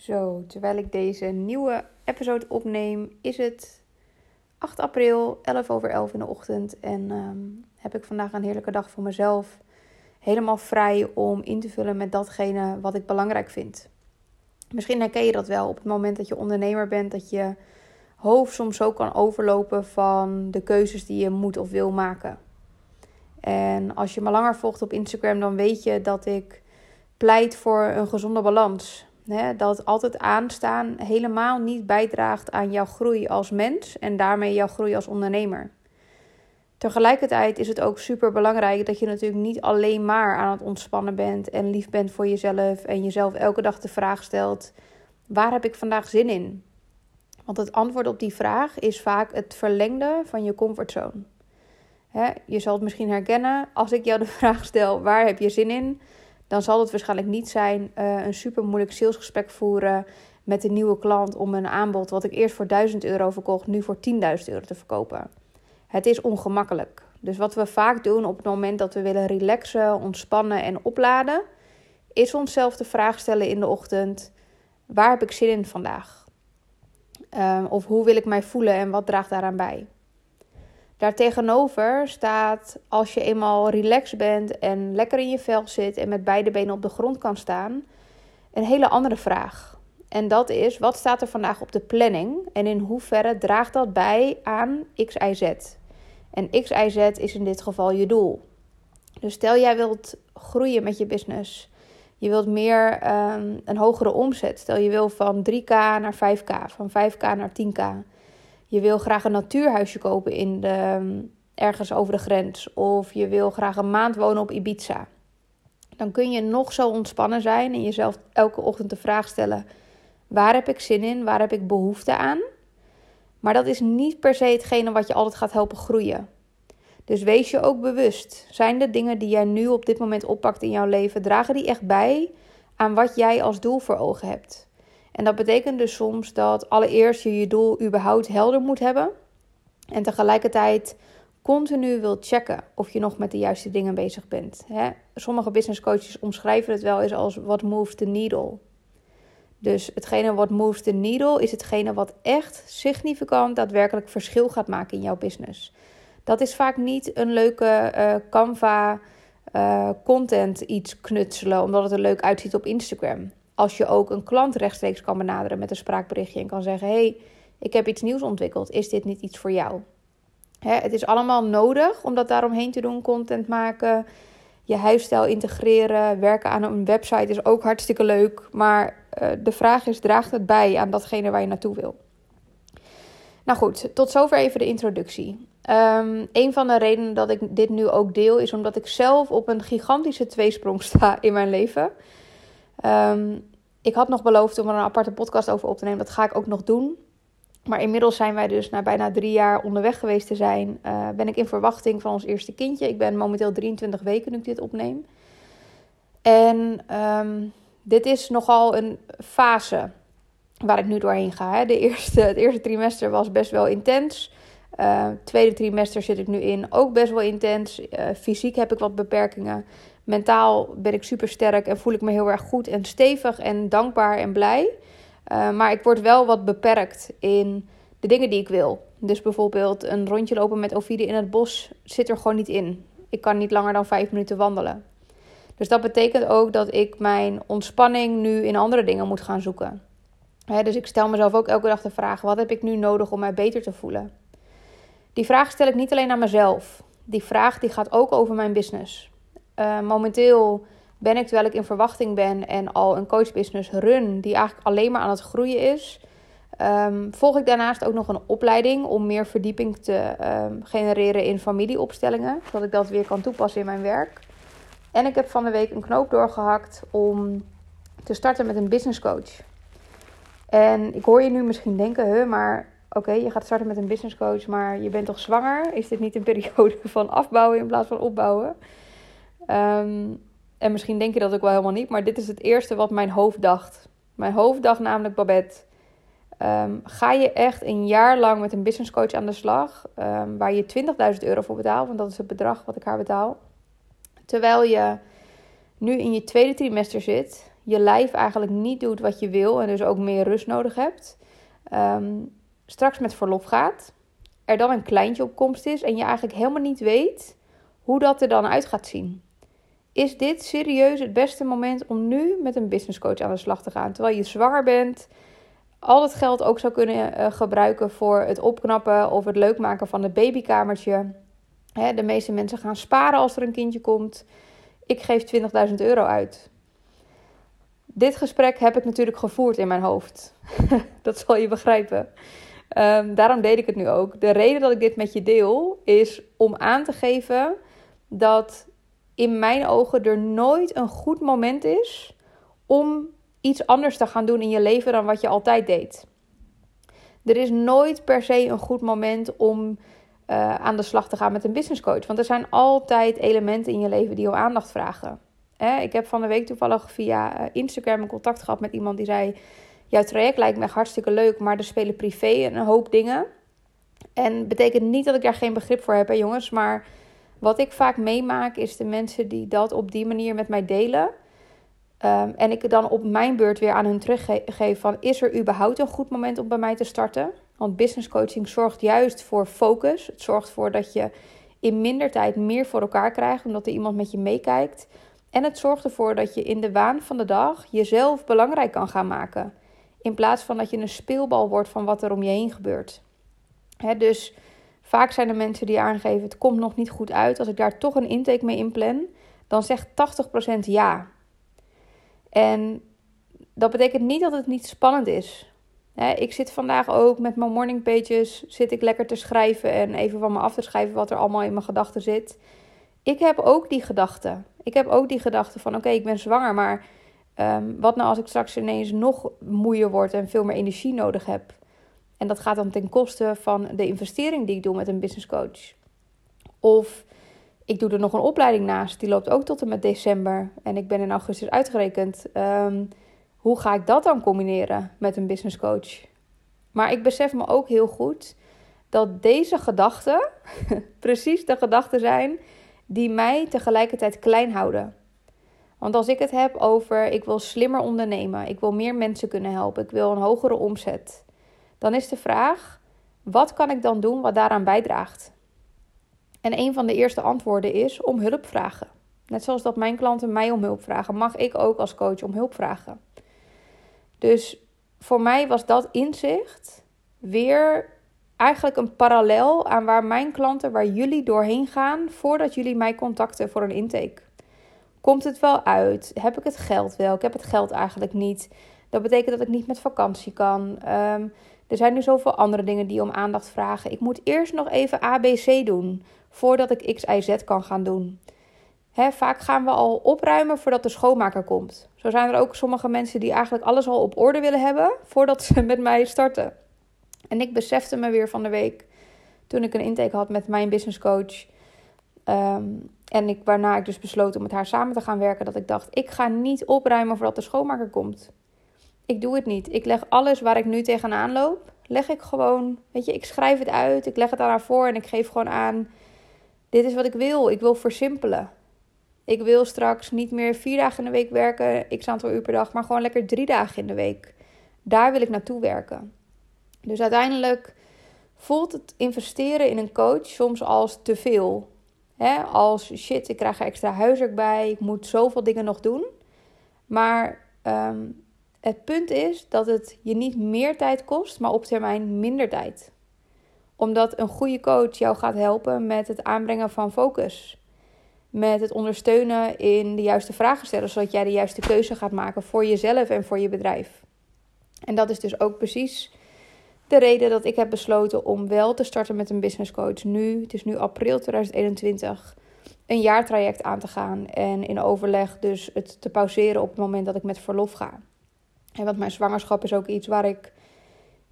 Zo, terwijl ik deze nieuwe episode opneem, is het 8 april, 11 over 11 in de ochtend. En ehm, heb ik vandaag een heerlijke dag voor mezelf. Helemaal vrij om in te vullen met datgene wat ik belangrijk vind. Misschien herken je dat wel op het moment dat je ondernemer bent, dat je hoofd soms zo kan overlopen van de keuzes die je moet of wil maken. En als je me langer volgt op Instagram, dan weet je dat ik pleit voor een gezonde balans. Dat altijd aanstaan helemaal niet bijdraagt aan jouw groei als mens en daarmee jouw groei als ondernemer. Tegelijkertijd is het ook super belangrijk dat je natuurlijk niet alleen maar aan het ontspannen bent en lief bent voor jezelf en jezelf elke dag de vraag stelt: waar heb ik vandaag zin in? Want het antwoord op die vraag is vaak het verlengde van je comfortzone. je zal het misschien herkennen als ik jou de vraag stel: waar heb je zin in? Dan zal het waarschijnlijk niet zijn uh, een super moeilijk salesgesprek voeren met een nieuwe klant om een aanbod wat ik eerst voor 1000 euro verkocht, nu voor 10.000 euro te verkopen. Het is ongemakkelijk. Dus wat we vaak doen op het moment dat we willen relaxen, ontspannen en opladen, is onszelf de vraag stellen in de ochtend: waar heb ik zin in vandaag? Um, of hoe wil ik mij voelen en wat draagt daaraan bij? Daartegenover staat als je eenmaal relaxed bent en lekker in je vel zit en met beide benen op de grond kan staan, een hele andere vraag. En dat is: wat staat er vandaag op de planning en in hoeverre draagt dat bij aan X, Y, Z? En X, Y, Z is in dit geval je doel. Dus stel jij wilt groeien met je business. Je wilt meer um, een hogere omzet. Stel je wil van 3k naar 5k, van 5k naar 10k. Je wil graag een natuurhuisje kopen in de, ehm, ergens over de grens. Of je wil graag een maand wonen op Ibiza. Dan kun je nog zo ontspannen zijn en jezelf elke ochtend de vraag stellen: waar heb ik zin in? Waar heb ik behoefte aan? Maar dat is niet per se hetgene wat je altijd gaat helpen groeien. Dus wees je ook bewust. Zijn de dingen die jij nu op dit moment oppakt in jouw leven, dragen die echt bij aan wat jij als doel voor ogen hebt? En dat betekent dus soms dat allereerst je je doel überhaupt helder moet hebben. En tegelijkertijd continu wilt checken of je nog met de juiste dingen bezig bent. Sommige business coaches omschrijven het wel eens als what moves the needle. Dus hetgene wat moves the needle is hetgene wat echt significant daadwerkelijk verschil gaat maken in jouw business. Dat is vaak niet een leuke uh, Canva uh, content iets knutselen omdat het er leuk uitziet op Instagram. Als je ook een klant rechtstreeks kan benaderen met een spraakberichtje en kan zeggen: hey, ik heb iets nieuws ontwikkeld. Is dit niet iets voor jou? Hè, het is allemaal nodig om dat daaromheen te doen. Content maken, je huisstijl integreren, werken aan een website is ook hartstikke leuk. Maar uh, de vraag is: draagt het bij aan datgene waar je naartoe wil? Nou goed, tot zover even de introductie. Um, een van de redenen dat ik dit nu ook deel is omdat ik zelf op een gigantische tweesprong sta in mijn leven. Um, ik had nog beloofd om er een aparte podcast over op te nemen. Dat ga ik ook nog doen. Maar inmiddels zijn wij dus na bijna drie jaar onderweg geweest te zijn. Uh, ben ik in verwachting van ons eerste kindje. Ik ben momenteel 23 weken nu ik dit opneem. En um, dit is nogal een fase waar ik nu doorheen ga. Hè. De eerste, het eerste trimester was best wel intens. Uh, tweede trimester zit ik nu in, ook best wel intens. Uh, fysiek heb ik wat beperkingen. Mentaal ben ik super sterk en voel ik me heel erg goed en stevig en dankbaar en blij. Uh, maar ik word wel wat beperkt in de dingen die ik wil. Dus bijvoorbeeld een rondje lopen met Ovidie in het bos zit er gewoon niet in. Ik kan niet langer dan vijf minuten wandelen. Dus dat betekent ook dat ik mijn ontspanning nu in andere dingen moet gaan zoeken. dus ik stel mezelf ook elke dag de vraag: wat heb ik nu nodig om mij beter te voelen? Die vraag stel ik niet alleen aan mezelf. Die vraag die gaat ook over mijn business. Uh, momenteel ben ik, terwijl ik in verwachting ben en al een coachbusiness run, die eigenlijk alleen maar aan het groeien is, um, volg ik daarnaast ook nog een opleiding om meer verdieping te um, genereren in familieopstellingen, zodat ik dat weer kan toepassen in mijn werk. En ik heb van de week een knoop doorgehakt om te starten met een business coach. En ik hoor je nu misschien denken, hè, maar oké, je gaat starten met een business coach, maar je bent toch zwanger? Is dit niet een periode van afbouwen in plaats van opbouwen? Um, en misschien denk je dat ook wel helemaal niet, maar dit is het eerste wat mijn hoofd dacht. Mijn hoofd dacht namelijk, Babette, um, ga je echt een jaar lang met een business coach aan de slag, um, waar je 20.000 euro voor betaalt, want dat is het bedrag wat ik haar betaal. Terwijl je nu in je tweede trimester zit, je lijf eigenlijk niet doet wat je wil en dus ook meer rust nodig hebt, ehm, straks met verlof gaat, er dan een kleintje op komst is en je eigenlijk helemaal niet weet hoe dat er dan uit gaat zien. Is dit serieus het beste moment om nu met een business coach aan de slag te gaan? Terwijl je zwanger bent, al het geld ook zou kunnen uh, gebruiken voor het opknappen of het leuk maken van het babykamertje. De meeste mensen gaan sparen als er een kindje komt. Ik geef 20.000 euro uit. Dit gesprek heb ik natuurlijk gevoerd in mijn hoofd. dat zal je begrijpen. Um, daarom deed ik het nu ook. De reden dat ik dit met je deel is om aan te geven dat in mijn ogen er nooit een goed moment is om iets anders te gaan doen in je leven dan wat je altijd deed. Er is nooit per se een goed moment om uh, aan de slag te gaan met een business coach. Want er zijn altijd elementen in je leven die om aandacht vragen. ik heb van de week toevallig via eh, Instagram een contact gehad met iemand die zei: Jouw traject lijkt me hartstikke leuk, maar er spelen privé een hoop dingen. En betekent niet dat ik daar geen begrip voor heb, hè, jongens. Maar wat ik vaak meemaak is de mensen die dat op die manier met mij delen. Um, en ik dan op mijn beurt weer aan hun teruggeef van... is er überhaupt een goed moment om bij mij te starten? Want business coaching zorgt juist voor focus. Het zorgt ervoor dat je in minder tijd meer voor elkaar krijgt... omdat er iemand met je meekijkt. En het zorgt ervoor dat je in de waan van de dag jezelf belangrijk kan gaan maken. In plaats van dat je een speelbal wordt van wat er om je heen gebeurt. dus vaak zijn er mensen die aangeven: het komt nog niet goed uit. Als ik daar toch een intake mee inplan, dan zegt 80% ja. En dat betekent niet dat het niet spannend is. ik zit vandaag ook met mijn morning pages, zit ik lekker te schrijven en even van me af te schrijven wat er allemaal in mijn gedachten zit. Ik heb ook die gedachten. Ik heb ook die gedachten van oké, ik ben zwanger, maar ehm, wat nou als ik straks ineens nog moeier word en veel meer energie nodig heb? En dat gaat dan ten koste van de investering die ik doe met een business coach. Of ik doe er nog een opleiding naast, die loopt ook tot en met december. En ik ben in augustus uitgerekend. Um, hoe ga ik dat dan combineren met een business coach? Maar ik besef me ook heel goed dat deze gedachten precies de gedachten zijn die mij tegelijkertijd klein houden. Want als ik het heb over ik wil slimmer ondernemen, ik wil meer mensen kunnen helpen, ik wil een hogere omzet, dan is de vraag: wat kan ik dan doen wat daaraan bijdraagt? En een van de eerste antwoorden is om hulp vragen. Net zoals dat mijn klanten mij om hulp vragen, mag ik ook als coach om hulp vragen. Dus voor mij was dat inzicht weer eigenlijk een parallel aan waar mijn klanten, waar jullie doorheen gaan voordat jullie mij contacten voor een intake. Komt het wel uit? Heb ik het geld wel? Ik heb het geld eigenlijk niet. Dat betekent dat ik niet met vakantie kan. Ehm, er zijn nu zoveel andere dingen die om aandacht vragen. Ik moet eerst nog even ABC doen voordat ik X, Y, Z kan gaan doen. Vaak gaan we al opruimen voordat de schoonmaker komt. Zo zijn er ook sommige mensen die eigenlijk alles al op orde willen hebben voordat ze met mij starten. En ik besefte me weer van de week toen ik een intake had met mijn business coach. Ehm, en ik, waarna ik dus besloot om met haar samen te gaan werken, dat ik dacht: ik ga niet opruimen voordat de schoonmaker komt. Ik doe het niet. Ik leg alles waar ik nu tegenaan loop, leg ik gewoon, weet je, ik schrijf het uit, ik leg het aan haar voor en ik geef gewoon aan: dit is wat ik wil. Ik wil versimpelen. Ik wil straks niet meer vier dagen in de week werken, x aantal uur per dag, maar gewoon lekker drie dagen in de week. Daar wil ik naartoe werken. Dus uiteindelijk voelt het investeren in een coach soms als te veel. als shit, ik krijg er extra huiswerk bij, ik moet zoveel dingen nog doen. Maar ehm, het punt is dat het je niet meer tijd kost, maar op termijn minder tijd. Omdat een goede coach jou gaat helpen met het aanbrengen van focus met het ondersteunen in de juiste vragen stellen, zodat jij de juiste keuze gaat maken voor jezelf en voor je bedrijf. En dat is dus ook precies de reden dat ik heb besloten om wel te starten met een business coach nu. Het is nu april 2021. Een jaartraject aan te gaan en in overleg dus het te pauzeren op het moment dat ik met verlof ga. En want mijn zwangerschap is ook iets waar ik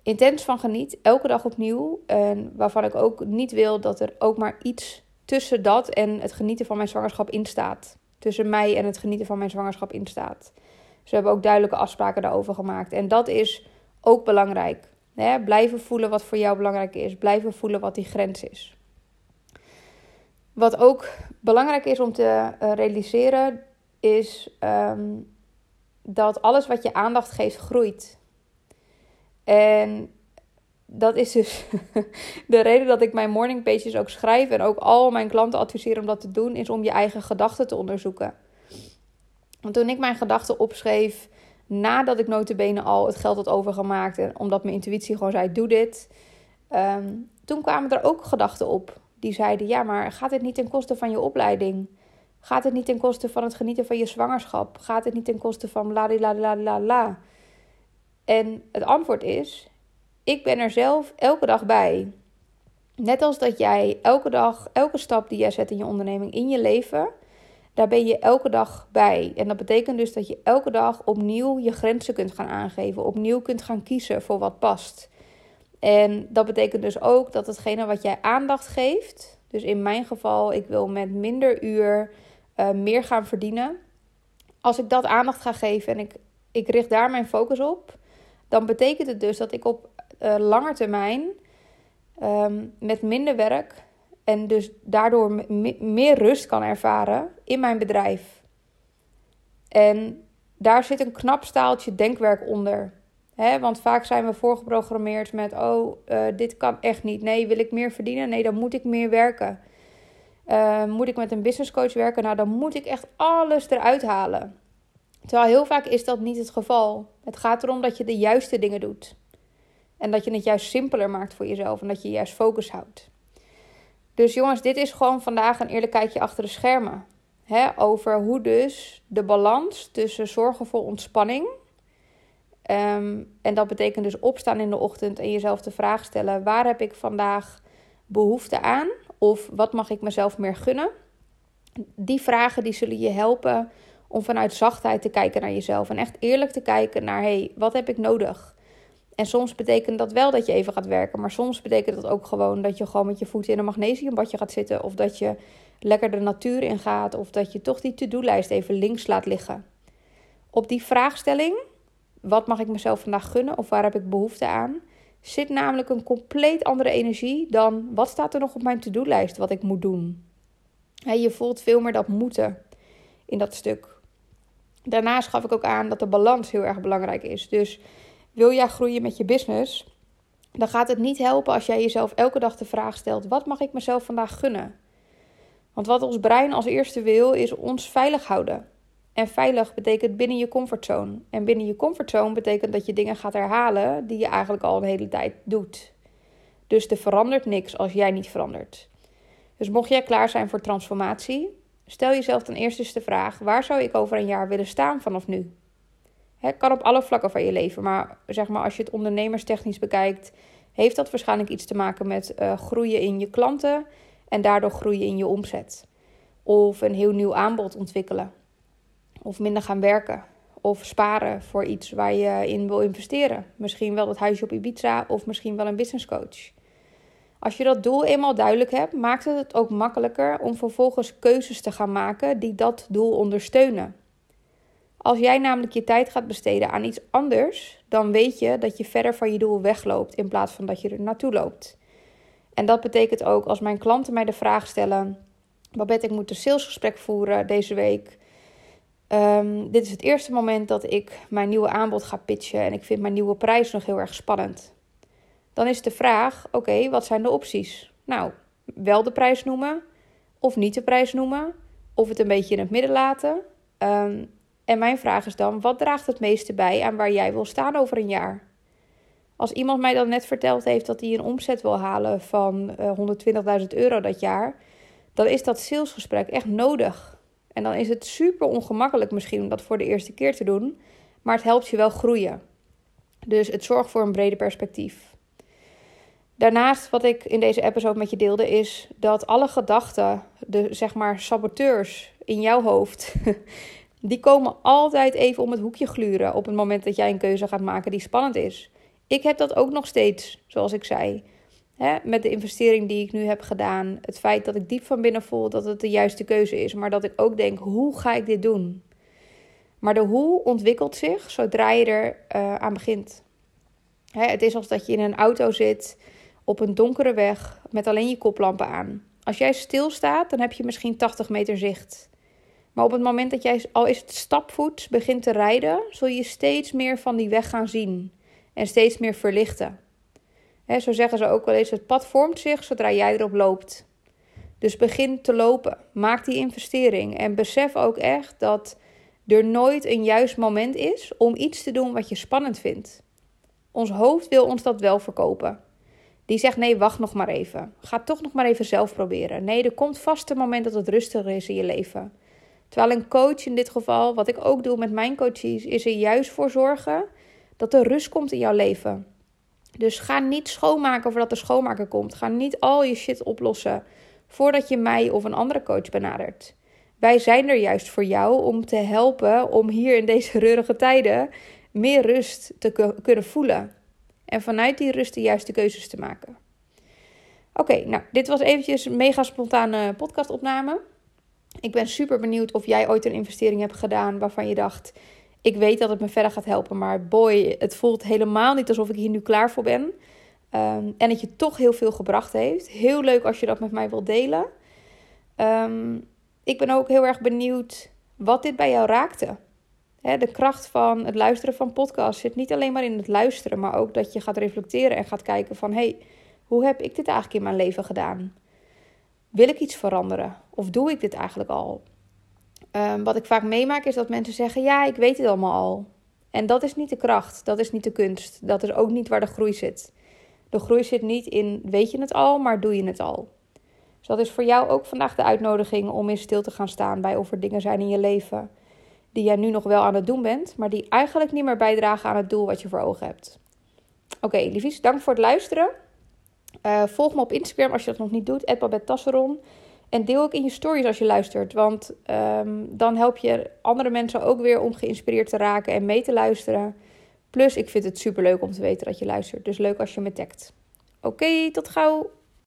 intens van geniet, elke dag opnieuw. En waarvan ik ook niet wil dat er ook maar iets tussen dat en het genieten van mijn zwangerschap instaat. Tussen mij en het genieten van mijn zwangerschap instaat. Dus we hebben ook duidelijke afspraken daarover gemaakt. En dat is ook belangrijk. Hè? Blijven voelen wat voor jou belangrijk is. Blijven voelen wat die grens is. Wat ook belangrijk is om te eh, realiseren, is ehm, dat alles wat je aandacht geeft groeit. En dat is dus de reden dat ik mijn morning pages ook schrijf en ook al mijn klanten adviseer om dat te doen, is om je eigen gedachten te onderzoeken. Want toen ik mijn gedachten opschreef, nadat ik notabene al het geld had overgemaakt en omdat mijn intuïtie gewoon zei, doe dit, ehm, toen kwamen er ook gedachten op. Die zeiden, ja, maar gaat het niet ten koste van je opleiding? Gaat het niet ten koste van het genieten van je zwangerschap? Gaat het niet ten koste van la la la la la? En het antwoord is: ik ben er zelf elke dag bij. Net als dat jij elke dag, elke stap die jij zet in je onderneming, in je leven, daar ben je elke dag bij. En dat betekent dus dat je elke dag opnieuw je grenzen kunt gaan aangeven, opnieuw kunt gaan kiezen voor wat past. En dat betekent dus ook dat hetgene wat jij aandacht geeft, dus in mijn geval, ik wil met minder uur uh, meer gaan verdienen. Als ik dat aandacht ga geven en ik, ik richt daar mijn focus op, dan betekent het dus dat ik op uh, lange termijn ehm, met minder werk en dus daardoor meer rust kan ervaren in mijn bedrijf. En daar zit een knap staaltje denkwerk onder. He, want vaak zijn we voorgeprogrammeerd met: oh, uh, dit kan echt niet. Nee, wil ik meer verdienen? Nee, dan moet ik meer werken. Uh, moet ik met een business coach werken? Nou, dan moet ik echt alles eruit halen. Terwijl heel vaak is dat niet het geval. Het gaat erom dat je de juiste dingen doet. En dat je het juist simpeler maakt voor jezelf en dat je juist focus houdt. Dus jongens, dit is gewoon vandaag een eerlijk kijkje achter de schermen. Over hoe dus de balans tussen zorgen voor ontspanning. Um, en dat betekent dus opstaan in de ochtend en jezelf de vraag stellen: waar heb ik vandaag behoefte aan? Of wat mag ik mezelf meer gunnen? Die vragen die zullen je helpen om vanuit zachtheid te kijken naar jezelf. En echt eerlijk te kijken naar: hé, hey, wat heb ik nodig? En soms betekent dat wel dat je even gaat werken. Maar soms betekent dat ook gewoon dat je gewoon met je voeten in een magnesiumbadje gaat zitten. Of dat je lekker de natuur in gaat. Of dat je toch die to-do-lijst even links laat liggen. Op die vraagstelling, wat mag ik mezelf vandaag gunnen of waar heb ik behoefte aan, zit namelijk een compleet andere energie dan wat staat er nog op mijn to-do-lijst wat ik moet doen. je voelt veel meer dat moeten in dat stuk. Daarnaast gaf ik ook aan dat de balans heel erg belangrijk is. Dus wil jij groeien met je business, dan gaat het niet helpen als jij jezelf elke dag de vraag stelt: wat mag ik mezelf vandaag gunnen? Want wat ons brein als eerste wil, is ons veilig houden. En veilig betekent binnen je comfortzone. En binnen je comfortzone betekent dat je dingen gaat herhalen die je eigenlijk al een hele tijd doet. Dus er verandert niks als jij niet verandert. Dus mocht jij klaar zijn voor transformatie, stel jezelf dan eerst eens de vraag: waar zou ik over een jaar willen staan vanaf nu? Het kan op alle vlakken van je leven, maar zeg maar als je het ondernemerstechnisch bekijkt, heeft dat waarschijnlijk iets te maken met uh, groeien in je klanten en daardoor groeien in je omzet. Of een heel nieuw aanbod ontwikkelen. Of minder gaan werken. Of sparen voor iets waar je in wil investeren. Misschien wel het huisje op Ibiza of misschien wel een business coach. Als je dat doel eenmaal duidelijk hebt, maakt het het ook makkelijker om vervolgens keuzes te gaan maken die dat doel ondersteunen. Als jij namelijk je tijd gaat besteden aan iets anders, dan weet je dat je verder van je doel wegloopt in plaats van dat je er naartoe loopt. En dat betekent ook als mijn klanten mij de vraag stellen: Babette, ik moet een salesgesprek voeren deze week. Um, dit is het eerste moment dat ik mijn nieuwe aanbod ga pitchen en ik vind mijn nieuwe prijs nog heel erg spannend. Dan is de vraag: oké, wat zijn de opties? Nou, wel de prijs noemen of niet de prijs noemen, of het een beetje in het midden laten. Um, en mijn vraag is dan: wat draagt het meeste bij aan waar jij wil staan over een jaar? Als iemand mij dan net verteld heeft dat hij een omzet wil halen van uh, eh, 120.000 euro dat jaar, dan is dat salesgesprek echt nodig. En dan is het super ongemakkelijk misschien om dat voor de eerste keer te doen, maar het helpt je wel groeien. Dus het zorgt voor een breder perspectief. Daarnaast, wat ik in deze episode met je deelde, is dat alle gedachten, de zeg maar saboteurs in jouw hoofd, die komen altijd even om het hoekje gluren op het moment dat jij een keuze gaat maken die spannend is. Ik heb dat ook nog steeds, zoals ik zei. Met de investering die ik nu heb gedaan, het feit dat ik diep van binnen voel dat het de juiste keuze is, maar dat ik ook denk: hoe ga ik dit doen? Maar de hoe ontwikkelt zich zodra je er uh, aan begint. het is alsof dat je in een auto zit op een donkere weg met alleen je koplampen aan. Als jij stilstaat, dan heb je misschien 80 meter zicht. Maar op het moment dat jij, al is het stapvoets, begint te rijden, zul je steeds meer van die weg gaan zien en steeds meer verlichten. Zo zeggen ze ook wel eens: het pad vormt zich zodra jij erop loopt. Dus begin te lopen. Maak die investering. En besef ook echt dat er nooit een juist moment is om iets te doen wat je spannend vindt. Ons hoofd wil ons dat wel verkopen. Die zegt: nee, wacht nog maar even. Ga toch nog maar even zelf proberen. Nee, er komt vast een moment dat het rustiger is in je leven. Terwijl een coach in dit geval, wat ik ook doe met mijn coaches, is er juist voor zorgen dat er rust komt in jouw leven. Dus ga niet schoonmaken voordat de schoonmaker komt. Ga niet al je shit oplossen voordat je mij of een andere coach benadert. Wij zijn er juist voor jou om te helpen om hier in deze reurige tijden meer rust te kunnen voelen. En vanuit die rust de juiste keuzes te maken. Oké, nou, dit was eventjes een mega spontane podcastopname. Ik ben super benieuwd of jij ooit een investering hebt gedaan waarvan je dacht: ik weet dat het me verder gaat helpen, maar boy, het voelt helemaal niet alsof ik hier nu klaar voor ben. Um, en het je toch heel veel gebracht heeft. Heel leuk als je dat met mij wilt delen. Um, ik ben ook heel erg benieuwd wat dit bij jou raakte. de kracht van het luisteren van podcasts zit niet alleen maar in het luisteren, maar ook dat je gaat reflecteren en gaat kijken van hé, hey, hoe heb ik dit eigenlijk in mijn leven gedaan? Wil ik iets veranderen? Of doe ik dit eigenlijk al? Um, wat ik vaak meemaak is dat mensen zeggen: Ja, ik weet het allemaal al. En dat is niet de kracht, dat is niet de kunst, dat is ook niet waar de groei zit. De groei zit niet in weet je het al, maar doe je het al. Dus dat is voor jou ook vandaag de uitnodiging om in stil te gaan staan bij of er dingen zijn in je leven die jij nu nog wel aan het doen bent, maar die eigenlijk niet meer bijdragen aan het doel wat je voor ogen hebt. Oké, okay, liefjes, dank voor het luisteren. Uh, volg me op Instagram als je dat nog niet doet, Tasseron. En deel ook in je stories als je luistert. Want um, dan help je andere mensen ook weer om geïnspireerd te raken en mee te luisteren. Plus, ik vind het super leuk om te weten dat je luistert. Dus leuk als je me tagt. Oké, tot gauw.